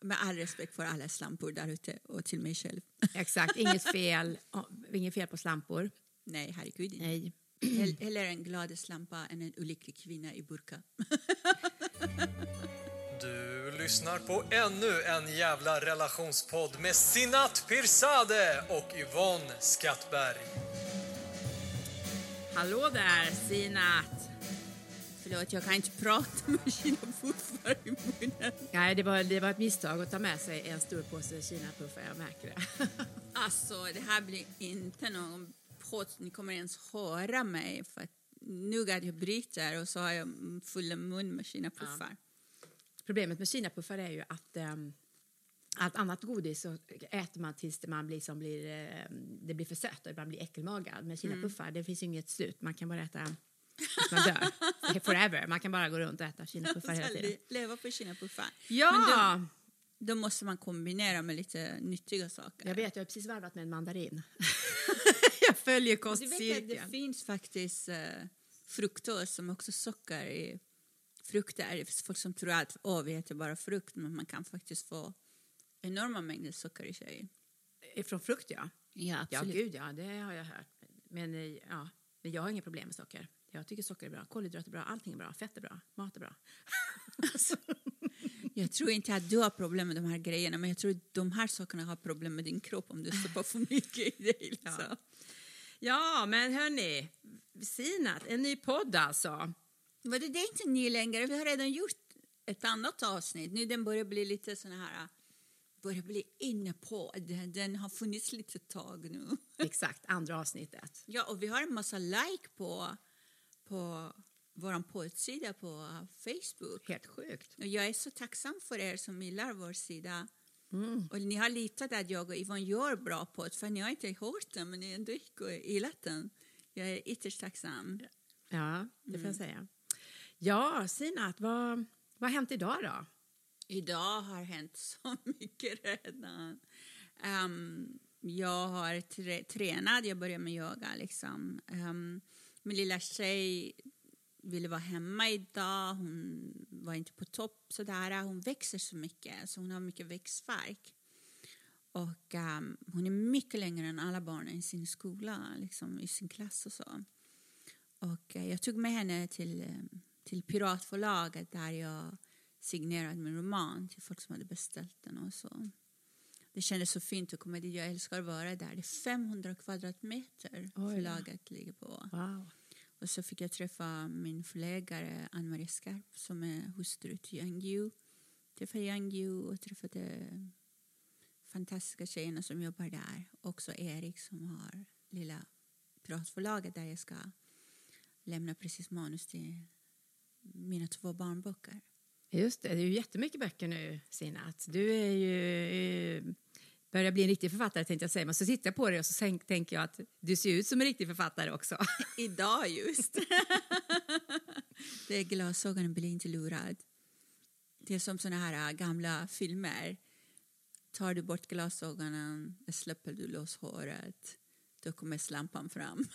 Med all respekt för alla slampor där ute och till mig själv. Exakt, inget fel, inget fel på slampor. Nej, herregud inte. Nej. Hell- Hellre en glad slampa än en olycklig kvinna i burka. Du lyssnar på ännu en jävla relationspodd med Sinat Pirzadeh och Yvonne Skattberg. Hallå där, Sinat! Förlåt, jag kan inte prata med sina puffar i munnen. Nej, det var, det var ett misstag att ta med sig en stor påse Kinapuffar, jag märker det. Alltså, det här blir inte någon podd. Ni kommer ens höra mig. För att nu att jag bryter och så har jag full mun med sina puffar. Problemet med Kinapuffar är ju att um, allt annat godis så äter man tills man blir, som blir, eh, det blir för sött och man blir äckelmagad. Med Kinapuffar, det finns inget slut. Man kan bara äta tills man dör. Forever. Man kan bara gå runt och äta Kinapuffar hela tiden. Leva på sina puffar. Ja! Men då, då måste man kombinera med lite nyttiga saker. Jag vet, jag har precis varvat med en mandarin. jag följer att det kostcirkeln. finns faktiskt eh, fruktos som också socker i frukter. Det finns folk som tror att åh, vi äter bara frukt, men man kan faktiskt få enorma mängder socker i sig. Från frukt, ja. Ja, Ja, gud ja, det har jag hört. Men, eh, ja, men jag har inga problem med socker. Jag tycker socker är bra, kolhydrater är bra, allting är bra, fett är bra, mat är bra. Jag tror inte att du har problem med de här grejerna, men jag tror att de här sakerna har problem med din kropp om du stoppar för mycket i dig. Liksom. Ja, men hörni, Sinat, en ny podd alltså. Men det, det är inte ny längre, vi har redan gjort ett annat avsnitt. Nu den börjar bli lite sån här, börjar bli inne på, den, den har funnits lite tag nu. Exakt, andra avsnittet. Ja, och vi har en massa like på, på vår poddsida på Facebook. Helt sjukt. Och jag är så tacksam för er som gillar vår sida. Och ni har litat att jag och Yvonne gör bra podd, för ni har inte hört den, men ni har ändå gillat den. Jag är ytterst tacksam. Ja, det får jag säga. Ja, Sinat, vad, vad har hänt idag då? Idag har hänt så mycket redan. Ehm, jag har tränat, jag började med yoga. Liksom. Um, min lilla tjej ville vara hemma idag. Hon var inte på topp. Sådär. Hon växer så mycket, så hon har mycket växtverk. Och ehm, hon är mycket längre än alla barnen i sin skola, liksom, i sin klass och så. Och eh, jag tog med henne till, eh, till Piratförlaget där jag signerade min roman till folk som hade beställt den och så. Det kändes så fint att komma dit. Jag älskar att vara där. Det är 500 kvadratmeter Oj förlaget ligger på. Wow. Och så fick jag träffa min förläggare Ann-Marie Skarp som är hustru till Yang Yu. Träffade Yang Yu och träffade fantastiska tjejerna som jobbar där. Också Erik som har lilla piratförlaget där jag ska lämna precis manus till mina två barnböcker. Just det, det är ju jättemycket böcker nu, Sinat. Du är ju börjar bli en riktig författare, tänkte jag säga. Men så tittar jag på dig och så tänk- tänker jag att du ser ut som en riktig författare också. Idag just. det är glasögonen blir inte lurad. Det är som såna här äh, gamla filmer. Tar du bort glasögonen, släpper du loss håret, då kommer slampan fram.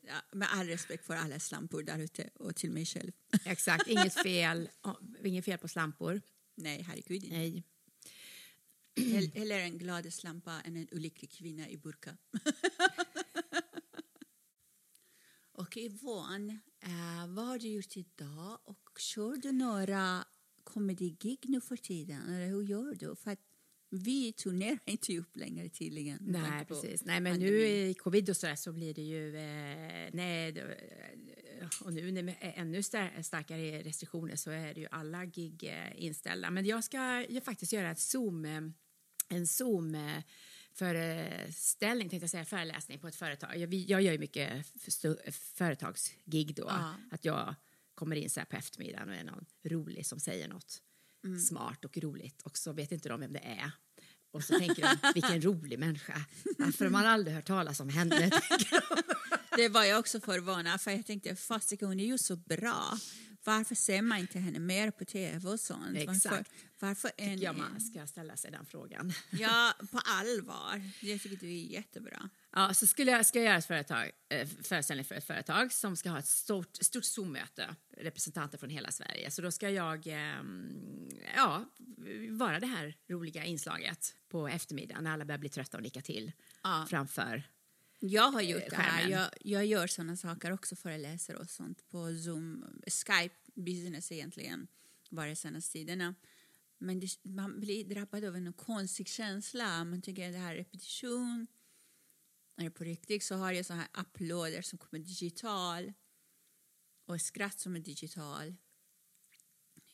ja, med all respekt för alla slampor där ute och till mig själv. Exakt, inget fel, inget fel på slampor. Nej, herregud inte. Nej. Hell- Hellre en glad slampa än en olycklig kvinna i burka. och Yvonne, eh, vad har du gjort idag? Och kör du några comedy-gig nu för tiden? Eller hur gör du? För att vi turnerar inte upp längre tydligen. Nej, precis. Nej, men nu i covid och så, där så blir det ju... Eh, nej, det- och nu med ännu star- starkare restriktioner så är det ju alla gig eh, inställda. Men jag ska ju faktiskt göra ett Zoom, eh, en Zoom föreställning, tänkte jag säga, föreläsning på ett företag. Jag, jag gör ju mycket företagsgig då. Ja. Att jag kommer in så här på eftermiddagen och är någon rolig som säger något Mm. smart och roligt och så vet inte de vem det är. Och så tänker de, vilken rolig människa. Varför har man aldrig hört talas om henne? Det var jag också förvånad för jag tänkte fasiken hon är ju så bra. Varför ser man inte henne mer på tv och sånt? Exakt. Varför, varför en, ja, man ska ställa sig den frågan. Ja, på allvar. Jag tycker du är jättebra. Ja, så skulle jag, ska jag göra ett företag, eh, föreställning för ett företag som ska ha ett stort, stort Zoom-möte, representanter från hela Sverige. Så då ska jag eh, ja, vara det här roliga inslaget på eftermiddagen när alla börjar bli trötta och nicka till Ja. framför. Jag har gjort det här. Jag, jag gör såna saker också, föreläser och sånt på Zoom, Skype business egentligen, det senaste tiderna. Men det, man blir drabbad av en konstig känsla. Man tycker att det här är repetition. Det på riktigt så har jag så här uploader som kommer digital och skratt som är digital.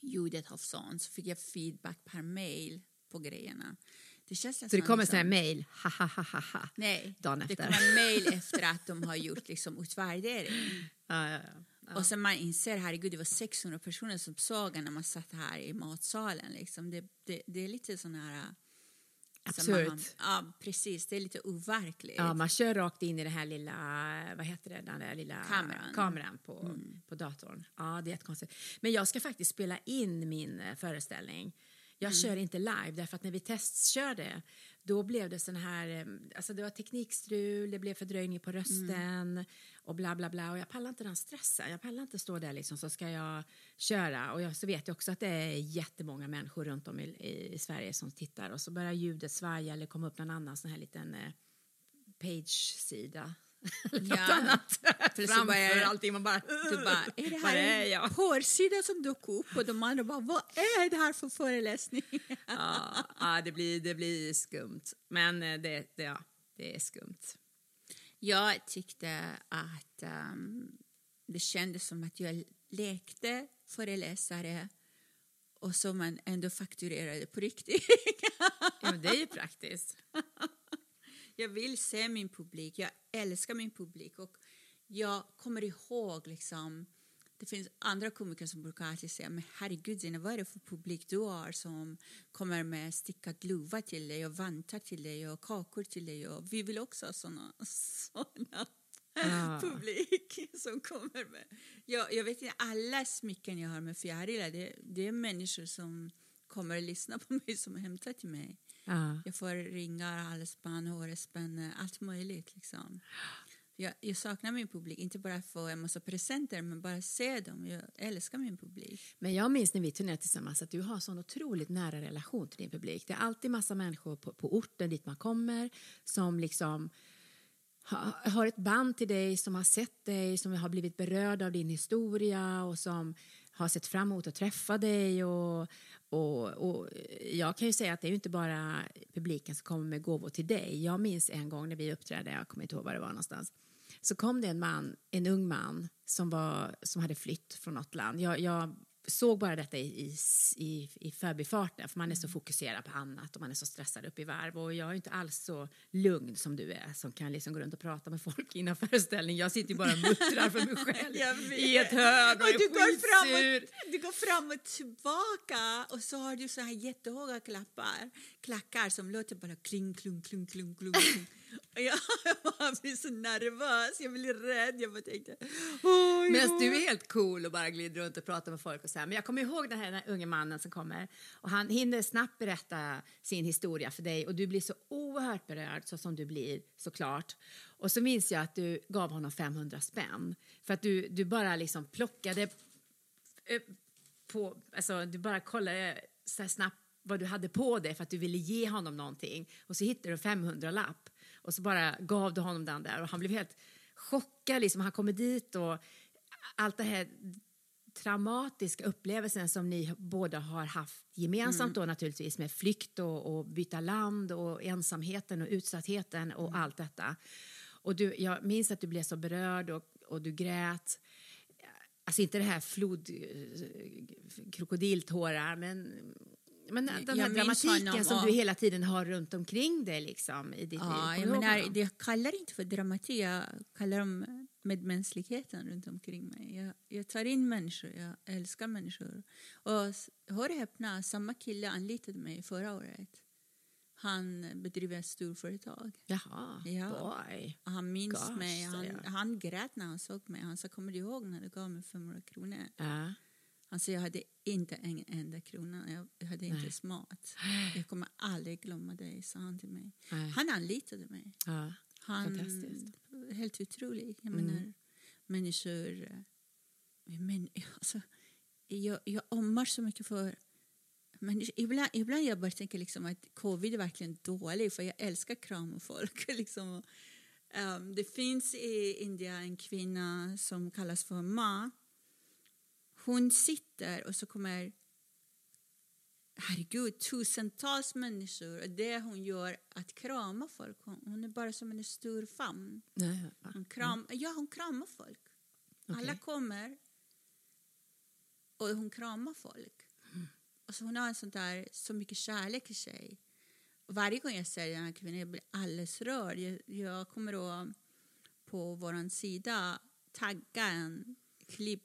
Ljudet har sånt. Så fick jag feedback per mail på grejerna. Det känns Så det kommer som- sån här mail, ha ha ha ha ha. Nej, dagen det efter. kommer mejl efter att de har gjort liksom utvärdering. Ja, ja, ja. Och sen man inser, herregud, det var 600 personer som såg när man satt här i matsalen. Liksom. Det, det, det är lite sån här... Absurt. Ja, precis. Det är lite overkligt. Ja, man kör rakt in i den här lilla, vad heter det, den där lilla Kameran. kameran på, på datorn. Ja, det är jättekonstigt. Men jag ska faktiskt spela in min eh, föreställning. Jag kör inte live därför att när vi testkörde då blev det sån här, eh, alltså det var teknikstrul, det blev fördröjning på rösten och bla bla bla och jag pallar inte den stressen. Jag pallar inte stå där liksom så ska jag köra och jag, så vet jag också att det är jättemånga människor runt om i, i Sverige som tittar och så börjar ljudet svaja eller komma upp någon annan sån här liten eh, page-sida. Något Ja. annat. Framför börjar- allting. Man bara... Du bara, är det här är en jag? porrsida som dök upp? Och de andra bara, vad är det här för föreläsning? ja, ja, det, blir, det blir skumt. Men eh, det, det, ja, det är skumt. Jag tyckte att ehm, det kändes som att jag lekte föreläsare och som man ändå fakturerade på riktigt. Ja, men det är ju praktiskt. jag vill se min publik, jag älskar min publik och jag kommer ihåg liksom det finns andra komiker som brukar alltid säga men herregud Zina, vad är det för publik du har som kommer med stickad luva till dig och vantar till dig och kakor till dig och vi vill också ha såna, såna Ja. publik som kommer med. Jag, jag vet inte, alla smycken jag har med fjärilar det, det är människor som kommer att lyssna på mig som hämtar till mig. Ja. Jag får ringar, halsband, hårspänne, allt möjligt. Liksom. Jag, jag saknar min publik, inte bara få en massa presenter men bara se dem. Jag älskar min publik. Men jag minns när vi turnerade tillsammans att du har sån otroligt nära relation till din publik. Det är alltid massa människor på, på orten dit man kommer som liksom ha, har ett band till dig, som har sett dig, som har blivit berörda av din historia och som har sett fram emot att träffa dig. Och, och, och jag kan ju säga att det är ju inte bara publiken som kommer med gåvor till dig. Jag minns en gång när vi uppträdde, jag kommer inte ihåg var det var någonstans, så kom det en man, en ung man som, var, som hade flytt från något land. Jag, jag såg bara detta i, i, i, förbifarten, för man är så fokuserad på annat och man är så stressad upp i varv. Och jag är inte alls så lugn som du är, som kan liksom gå runt och prata med folk innan föreställning. Jag sitter ju bara och muttrar för mig själv i ett hörn och, är du, går fram skitsur. och, du går fram och tillbaka och så har du så här jättehöga klappar, klackar som låter bara kling, klung, klung, klung, klung. klung. Och jag bara blir så nervös, jag blir rädd. Jag bara tänkte... Oh, Medan du är helt cool och bara glider runt och pratar med folk och så här. Men jag kommer ihåg den här, den här unge mannen som kommer och han hinner snabbt berätta sin historia för dig och du blir så oerhört berörd så som du blir såklart. Och så minns jag att du gav honom 500 spänn för att du, du bara liksom plockade eh, på, alltså du bara kollade så snabbt vad du hade på dig för att du ville ge honom någonting och så hittade du 500 lapp och så bara gav du honom den där och han blev helt chockad liksom. Han kommer dit och allt det här traumatiska upplevelsen som ni båda har haft gemensamt då naturligtvis med flykt och, och byta land och ensamheten och utsattheten och allt detta. Och du, jag minns att du blev så berörd och, och du grät. Alltså inte det här flod, eh, krokodiltårar, men, men den här dramatiken som du hela tiden har runt omkring dig liksom i ditt liv. Ja, Kommer jag menar, det kallar inte för dramatik, jag kallar dem medmänskligheten runt omkring mig. Jag, jag tar in människor, jag älskar människor. Och hör och häpna, samma kille anlitade mig förra året. Han bedriver ett storföretag. Jaha, Ja. boy. Han minns Gosh, mig, han, han grät när han såg mig. Han sa, kommer du ihåg när du gav mig 500 kronor? Ja. Sa, jag hade inte en enda krona, jag, hade inte mat. Jag kommer aldrig glömma dig, sa han till mig. Nej. Han anlitade mig. Ja. Han, Fantastiskt. Helt otrolig. Jag Mm. menar, människor... eh, Men, alltså, jag, jag ömmar så mycket för... Men ibland, ibland jag bara tänker liksom att covid är verkligen dålig för jag älskar kram och folk. liksom. Ehm, det finns i Indien en kvinna som kallas för Ma. Hon sitter och så kommer herregud, tusentals människor och det hon gör att krama folk. Hon, hon är bara som en stor famn. Hon, kram, ja, hon kramar folk. Alla Okej. kommer och hon kramar folk. Och så hon har en sån där, så mycket kärlek i sig. Och varje gång jag ser den här kvinnan jag blir alldeles rörd. Jag, jag kommer att på vår sida tagga en klipp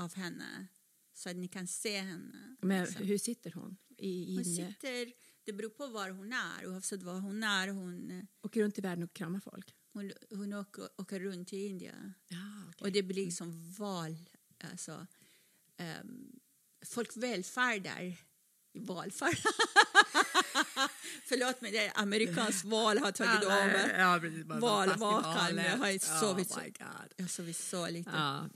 av henne så att ni kan se henne. Men liksom. hur sitter hon? I, Hon sitter, det beror på var hon är. Oavsett var hon är. Hon, Åker runt i världen och kramar folk? hon, hon åker, åker runt i Indien. Ja, okej. Och det blir liksom val. Alltså, um, folk välfärdar. Valfärd. Förlåt mig, det är amerikansk val har tagit över. Valvakan, festivaler. jag har sovit oh så-. Jag sovit så lite. Ja.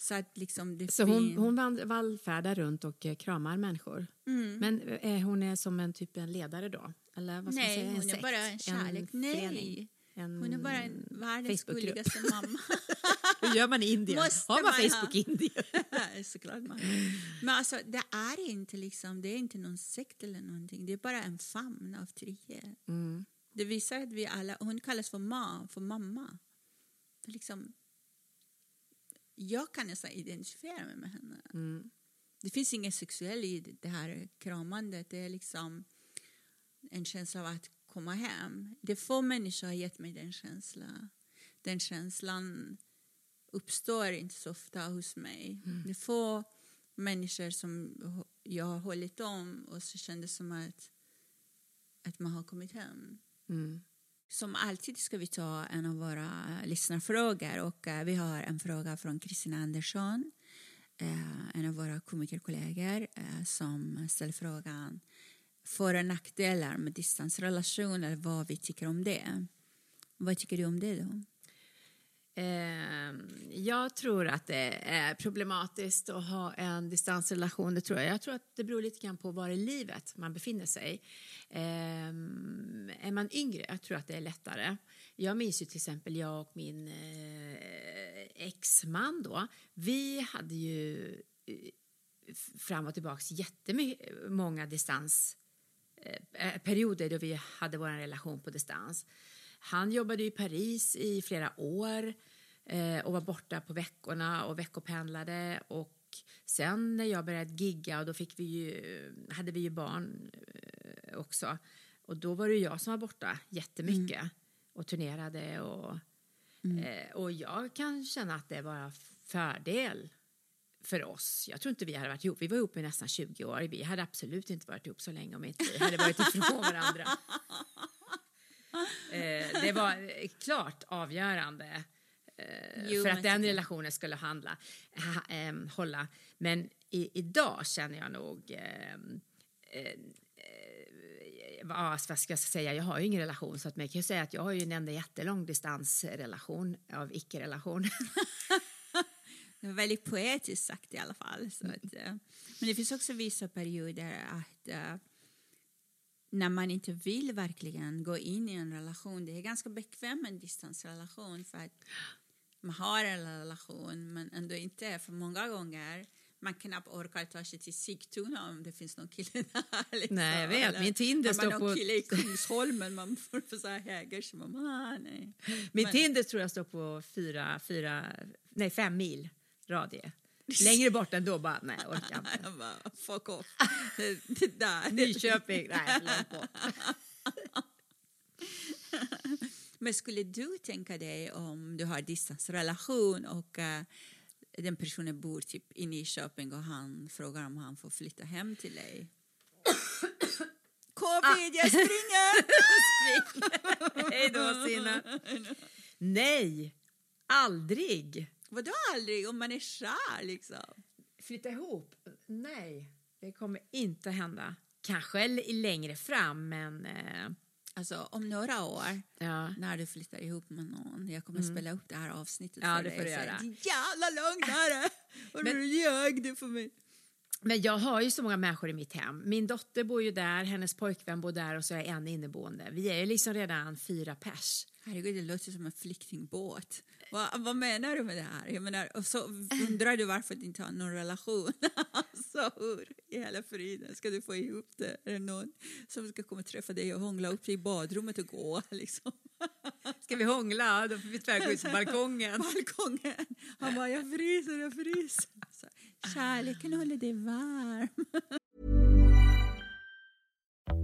Så att liksom det Så hon, hon vallfärdar runt och eh, kramar människor. Mm. Men är hon är som en typ en ledare då? Eller vad ska Nej, säga? En hon är sekt? bara en kärlek. En Nej, förening? En hon är bara en världens gulligaste mamma. Hur gör man i Indien? Måste Har man man? Facebook i Indien? Såklart man. Men alltså, det är inte liksom, det är inte någon sekt eller någonting. Det är bara en famn av trygghet. Mm. Det visar att vi alla, hon kallas för ma, för mamma. Är liksom, jag kan nästan identifiera mig med henne. Mm. Det finns inget sexuellt i det här kramandet. Det är liksom en känsla av att komma hem. Det är få människor har gett mig den känslan. Den känslan uppstår inte så ofta hos mig. Det är få människor som jag har hållit om och så kändes som att, att man har kommit hem. Mm. Som alltid ska vi ta en av våra eh, lyssnarfrågor och eh, vi har en fråga från Kristina Andersson, eh, en av våra komikerkollegor som ställer frågan för och nackdelar med distansrelationer, vad vi tycker om det. Vad tycker du om det då? Ehm, jag tror att det är problematiskt att ha en distansrelation. Det tror jag. jag tror att det beror lite grann på var i livet man befinner sig. Ehm, är man yngre, jag tror att det är lättare. Jag minns ju till exempel jag och min eh, exman då. Vi hade ju eh, fram och tillbaks jättemånga distans eh, eh, perioder då vi hade vår relation på distans. Han jobbade i Paris i flera år eh, och var borta på veckorna och veckopendlade. Och sen när jag började gigga och då fick vi ju, hade vi ju barn eh, också. Och då var det jag som var borta jättemycket och turnerade. Och, eh, och jag kan känna att det var fördel för oss. Jag tror inte vi hade varit ihop. Vi var ihop i nästan 20 år. Vi hade absolut inte varit ihop så länge om inte vi hade varit ifrån varandra. Eh, det var eh, klart avgörande eh, Jo, för att den relationen skulle handla, ha, ehm, hålla. Men i, idag känner jag nog ehm, eh, eh, vad ska jag säga, jag har ju ingen relation så att man kan ju säga att jag har ju en enda jättelång distansrelation av icke-relation. Det var väldigt poetiskt sagt i alla fall. Så att, eh, men det finns också vissa perioder att eh, när man inte vill verkligen gå in i en relation, det är ganska bekvämt med en distansrelation för att man har en relation men ändå inte, för många gånger man knappt orkar ta sig till Sigtuna om det finns någon kille där. Liksom. Nej, jag vet. Eller Min Tinder står på- kille i Kungsholmen, man får så här häger så man, ah, nej. Min Men- Tinder tror jag står på fyra, fyra, nej fem mil radie. Längre bort än då bara, nej jag orkar inte. Jag bara, fuck off. Det, det där. Nyköping, nej långt bort. Men skulle du tänka dig om du har distansrelation och eh, den personen bor typ i Nyköping och han frågar om han får flytta hem till dig? Covid, jag springer! Hej då Sina. Nej, aldrig. Vadå aldrig? Om man är kär liksom. Flytta ihop? Nej, det kommer inte hända. Kanske längre fram, men... Eh, Alltså om några år, Ja. när du flyttar ihop med någon, jag kommer spela upp det här avsnittet Ja, för det dig får du göra. Jävla lögnare! Och Men- du ljög du för mig. Men jag har ju så många människor i mitt hem. Min dotter bor ju där, hennes pojkvän bor där och så är jag en inneboende. Vi är ju liksom redan fyra pers. Herregud, det låter som en flyktingbåt. Vad, vad menar du med det här? Jag menar, och så undrar du varför du inte har någon relation. alltså, hur i hela friden ska du få ihop det? Är det någon som ska komma och träffa dig och hångla upp dig i badrummet och gå? Liksom? Ska vi hångla? Då får vi tyvärr gå ut på balkongen. Balkongen. Han bara, jag fryser, jag fryser. Så, kärleken håller dig varm.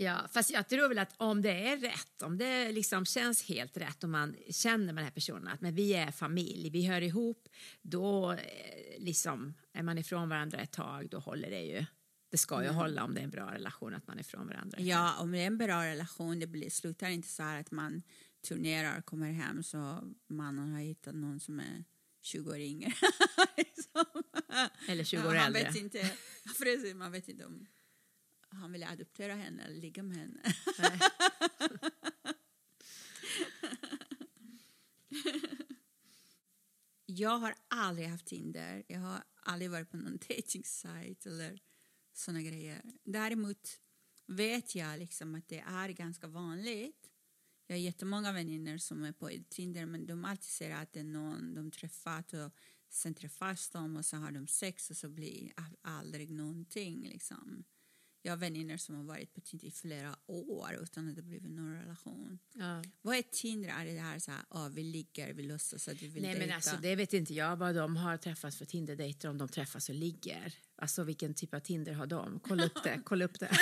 Ja, fast jag tror väl att om det är rätt, om det liksom känns helt rätt och man känner med den här personen att men vi är familj, vi hör ihop, då eh, liksom är man ifrån varandra ett tag, då håller det ju. Det ska ju hålla om det är en bra relation att man är ifrån varandra. Ja, om det är en bra relation, det blir, slutar inte så här att man turnerar och kommer hem så mannen har hittat någon som är 20 år yngre. Liksom. Eller 20 år han äldre. Vet inte, precis, man vet inte om han vill adoptera henne eller ligga med henne. Jag har aldrig haft Tinder. Jag har aldrig varit på någon dating-sajt eller såna grejer. Däremot vet jag liksom att det är ganska vanligt. Jag har jättemånga vänner som är på Tinder men de alltid säger att det är någon de träffat och sen träffas de och så har de sex och så blir aldrig någonting liksom. Jag har vänner som har varit på Tinder i flera år utan att det blivit någon relation. Ja. Vad är Tinder? Är det här så här, ah, vi ligger, vi låtsas att vi vill Nej men dejta? alltså det vet inte jag vad de har träffats för Tinder-dejter om de träffas och ligger. Alltså vilken typ av Tinder har de? Kolla upp det, kolla upp det.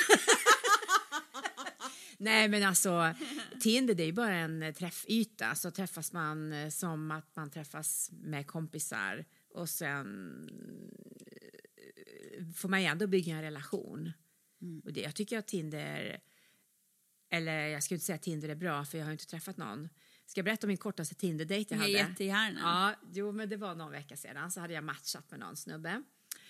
Nej men alltså Tinder det är ju bara en eh, träffyta så träffas man eh, som att man träffas med kompisar och sen eh, får man ju ändå bygga en relation. Och det, jag tycker att Tinder, eller jag ska inte säga att Tinder är bra för jag har inte träffat någon. Ska jag berätta om min kortaste Tinder-dejt jag Ja, hade? jättegärna. Ja, jo, men det var någon vecka sedan så hade jag matchat med någon snubbe.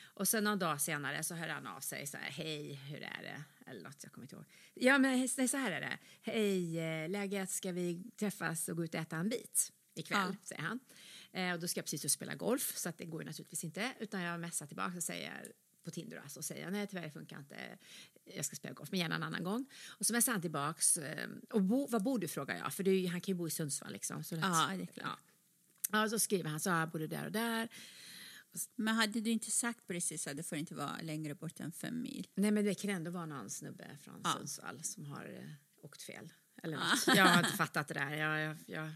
Och sen någon dag senare så hörde han av sig så här, hej, hur är det? Eller något, jag kommer inte ihåg. Ja, men nej, så här är det. Hej, eh, läget, ska vi träffas och gå ut och äta en bit ikväll? Ja. Säger han. Eh, och då ska jag precis ut och spela golf, så att det går ju naturligtvis inte. Utan jag messar tillbaka och säger på Tinder alltså, och säger nej tyvärr funkar inte, jag ska spela golf, men gärna en annan gång. Och så messar han tillbaks, eh, och bo, var bor du frågar jag, för ju- han kan ju bo i Sundsvall liksom. Så Ja, det är klart. Ja. Ja, så skriver han så här, jag bor där och där. Men hade du inte sagt precis att det får inte vara längre bort än fem mil? Nej, men det kan ändå vara någon snubbe från Ja. Sundsvall som har eh, åkt fel. Eller något. Jag har inte fattat det där. Jag, jag, jag,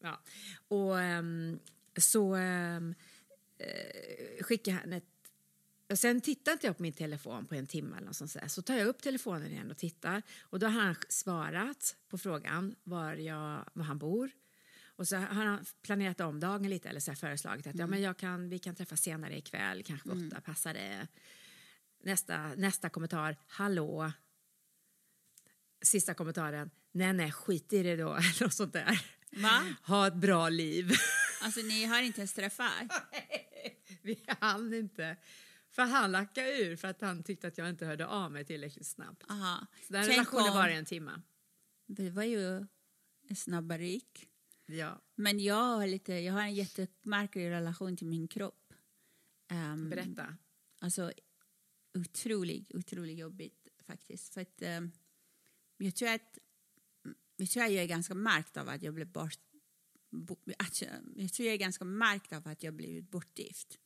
ja. Och ehm, så um, eh, skickar han ett och sen tittar inte jag på min telefon på en timme eller något sånt där. Så tar jag upp telefonen igen och tittar. Och då har han svarat på frågan var, jag, var han bor. Och så har han planerat om dagen lite eller så här föreslagit att ja, men jag kan, vi kan träffas senare ikväll, kanske vid åtta, passar det? Nästa, nästa kommentar, hallå. Sista kommentaren, nej nej skit i det då, eller något sånt där. Va? Ha ett bra liv. Alltså ni har inte ens träffat? Vi hann inte. För han lackade ur för att han tyckte att jag inte hörde av mig tillräckligt snabbt. Aha. Så den Tänk relationen om- var i en timme. Det var ju en snabbarik. Ja. Men jag har, lite, jag har en jättemärklig relation till min kropp. Um, Berätta. Alltså otroligt, otroligt jobbigt faktiskt. För att um, jag tror att jag tror att jag är ganska märkt av att jag blev bort... Bo, att jag, jag tror jag är ganska märkt av att jag blivit bortgift.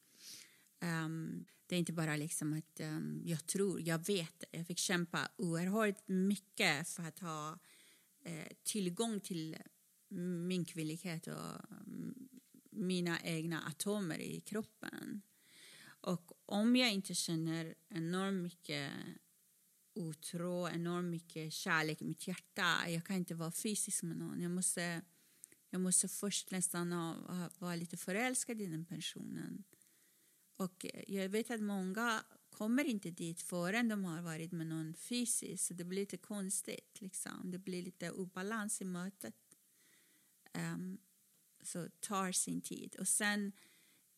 Um, det är inte bara liksom att um, jag tror, jag vet. Jag fick kämpa oerhört mycket för att ha eh, tillgång till min kvinnlighet och um, mina egna atomer i kroppen. Och om jag inte känner enormt mycket otro, enormt mycket kärlek i mitt hjärta. Jag kan inte vara fysisk med någon. Jag måste, jag måste först nästan ha, ha, vara lite förälskad i den personen. Och jag vet att många kommer inte dit förrän de har varit med någon fysiskt. Så det blir lite konstigt. Liksom. Det blir lite obalans i mötet. Um, så tar sin tid. Och sen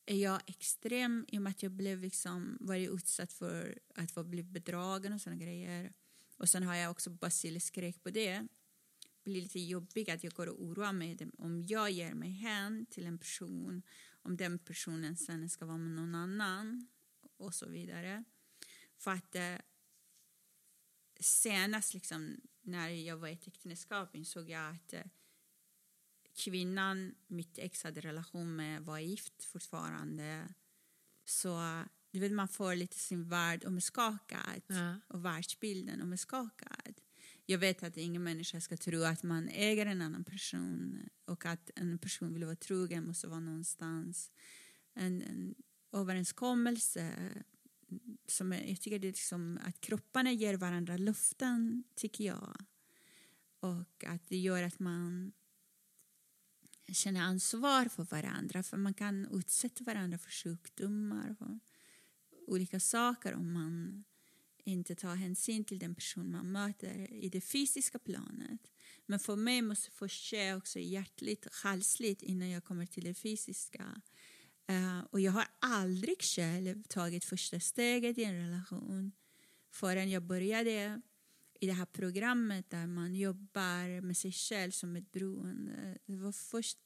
är jag extrem i och med att jag blev liksom, varit utsatt för att få bli bedragen och sådana grejer. Och sen har jag också basilskräck på det. Det blir lite jobbigt att jag går och oroar mig om jag ger mig hän till en person om den personen sen ska vara med någon annan och så vidare. För att eh, senast liksom, när jag var i ett äktenskap insåg jag att eh, kvinnan mitt ex hade relation med var gift fortfarande. Så du vet, man får lite sin värld omskakad ja. och världsbilden omskakad. Jag vet att ingen människa ska tro att man äger en annan person och att en person vill vara trogen måste vara någonstans. En, en överenskommelse som är, jag tycker det är liksom att kropparna ger varandra luften, tycker jag. Och att det gör att man känner ansvar för varandra för man kan utsätta varandra för sjukdomar och olika saker om man inte ta hänsyn till den person man möter i det fysiska planet. Men för mig måste det ske också hjärtligt, själsligt innan jag kommer till det fysiska. Uh, och jag har aldrig själv tagit första steget i en relation förrän jag började i det här programmet där man jobbar med sig själv som ett beroende. Det var först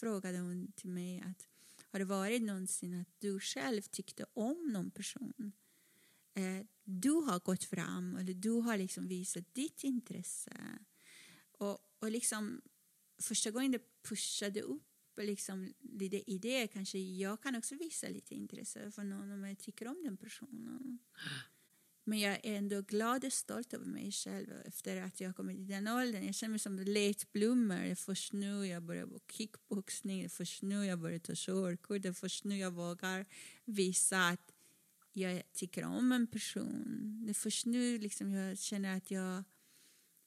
frågade hon till mig att har det varit någonsin att du själv tyckte om någon person? Eh, du har gått fram eller du har liksom visat ditt intresse. Och, och liksom första gången det pushade upp liksom lite idéer kanske jag kan också visa lite intresse för någon om jag tycker om den personen. Men jag är ändå glad och stolt över mig själv efter att jag kommit till den åldern. Jag känner mig som late bloomer. Det är först nu jag börjar på kickboxning, det är först nu jag börjar ta körkort, det är först nu jag vågar visa att jag tycker om en person. Det är först nu liksom jag känner att jag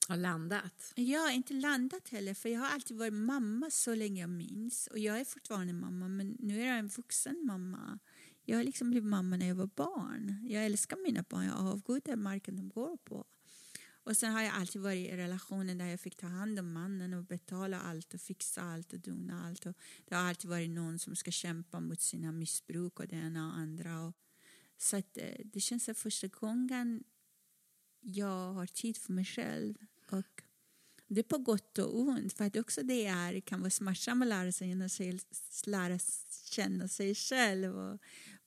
har landat? Jag har inte landat heller, för jag har alltid varit mamma så länge jag minns. Och jag är fortfarande mamma, men nu är jag en vuxen mamma. Jag har liksom blivit mamma när jag var barn. Jag älskar mina barn, jag avgudar marken de går på. Och sen har jag alltid varit i relationer där jag fick ta hand om mannen och betala allt och fixa allt och dona allt. Och det har alltid varit någon som ska kämpa mot sina missbruk och det ena och andra. Och så att, eh, det känns som första gången jag har tid för mig själv. Och det är på gott och ont, för att också det är, kan vara smärtsamt att lära sig, lära känna sig själv och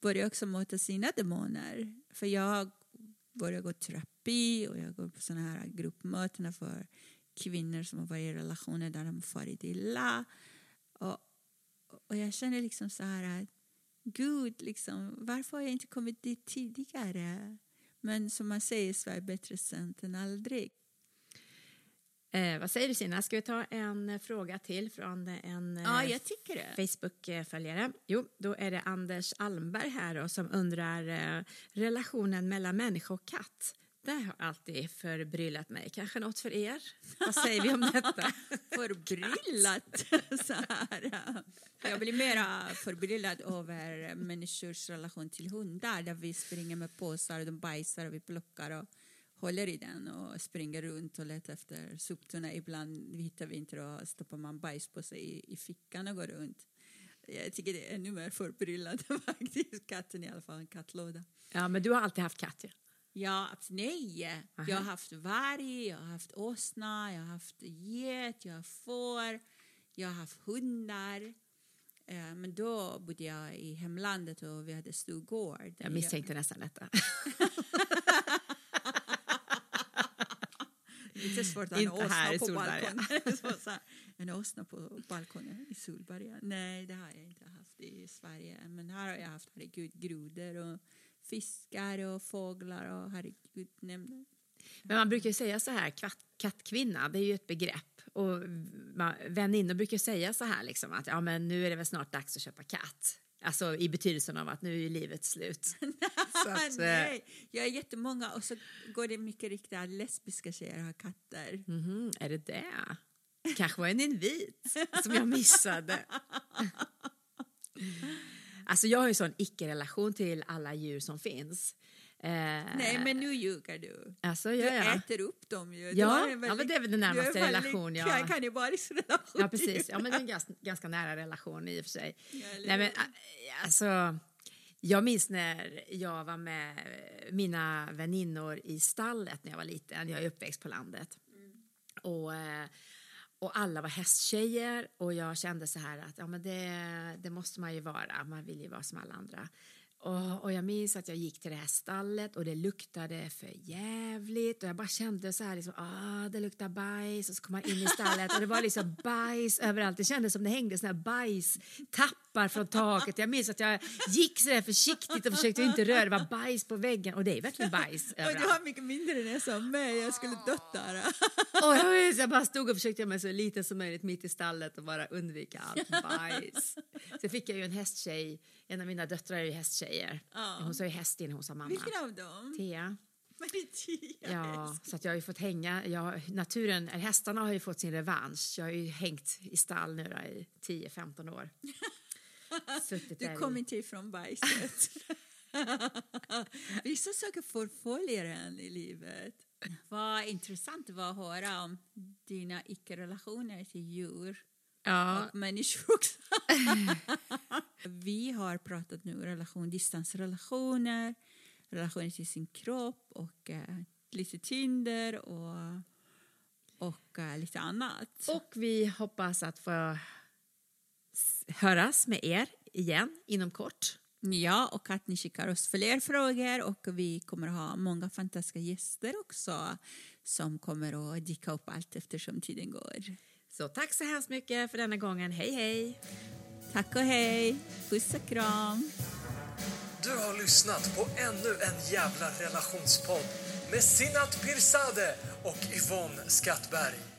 börja också möta sina demoner. För jag börjar gå terapi och jag går på sådana här gruppmöten för kvinnor som har varit i relationer där de har farit illa. Och, och jag känner liksom så här att Gud, liksom, varför har jag inte kommit dit tidigare? Men som man säger, Sverige bättre sent än aldrig. Eh, vad säger du Sina, ska vi ta en fråga till från en ja, jag Facebook-följare? Jo, då är det Anders Almberg här då, som undrar eh, relationen mellan människa och katt. Det har alltid förbryllat mig. Kanske något för er? Vad säger vi om detta? förbryllat? Så här. Jag blir mer förbryllad över människors relation till hundar där vi springer med påsar och de bajsar och vi plockar och håller i den och springer runt och letar efter soptunna. Ibland hittar vi inte och stoppar man bajs på sig i, i fickan och går runt. Jag tycker det är ännu mer förbryllande faktiskt. Katten i alla fall, en kattlåda. Ja, men du har alltid haft katt ja? Ja, nej. Aha. Jag har haft varg, jag har haft åsna, jag har haft get, jag har får, jag har haft hundar. Eh, men då bodde jag i hemlandet och vi hade stor gård. Jag misstänkte nästan detta. Lite svårt att ha en åsna på balkongen. en åsna på balkongen i Solberga. Nej, det har jag inte haft i Sverige. Men här har jag haft, herregud, grodor och fiskar och fåglar och herregud, men man brukar säga så här, kattkvinna, det är ju ett begrepp. Och väninnor brukar säga så här, liksom, att ja, men nu är det väl snart dags att köpa katt. Alltså i betydelsen av att nu är livet slut. Att, eh, Nej, jag är jättemånga och så går det mycket riktigt att lesbiska tjejer har katter. mhm, är det det? Kanske var en invit som jag missade. Alltså jag har ju sån icke-relation till alla djur som finns. Eh, Nej, men nu ljuger du. Alltså, Du ja, ja. äter upp dem ju. Du Ja, har en ja, men det är väl den du har en närmaste väldigt relation jag- ka- kannibalisk relation. Ja, precis. Ja, men det är en ganska, ganska nära relation i och för sig. Ja, Nej, men, ä- alltså, jag minns när jag var med mina väninnor i stallet när jag var liten. Jag är uppväxt på landet. Och, eh, och alla var hästtjejer och jag kände så här att ja, men det, det måste man ju vara. Man vill ju vara som alla andra. Och, och jag minns att jag gick till det här stallet och det luktade för jävligt och jag bara kände så här liksom, ah, det luktar bajs och så kom man in i stallet och det var liksom bajs överallt. Det kändes som det hängde såna här bajstappar från taket. Jag minns att jag gick så där försiktigt och försökte inte röra, det var bajs på väggen och det är verkligen bajs Och du överallt. har mycket mindre än mig. Jag skulle dött där. Och jag, minns, jag bara stod och försökte göra mig så liten som möjligt mitt i stallet och bara undvika allt bajs. Sen fick jag ju en hästtjej, en av mina döttrar är ju hästtjejer. Ja. Hon sa ju häst innan hon sa mamma. Vilken av dem? Thea. Men tio. Ja, så att jag har ju fått hänga. Jag, naturen, hästarna har ju fått sin revansch. Jag har ju hängt i stall nu då i 10-15 år. Suttit Du kom inte ifrån bajset. Vissa saker förföljer en i livet. Vad intressant det var att höra om dina icke-relationer till djur Ja, och människor också. Vi har pratat nu relation, distansrelationer, relationer till sin kropp och eh, lite Tinder och, och eh, lite annat. och vi hoppas att få höras med er igen inom kort. Ja, och att ni skickar oss fler frågor och vi kommer ha många fantastiska gäster också som kommer att dyka upp allt eftersom tiden går. Så tack så hemskt mycket för denna gången. Hej hej! Tack och hej! Puss och kram! Du har lyssnat på ännu en jävla relationspodd med Sinat Pirzadeh och Yvonne Skattberg.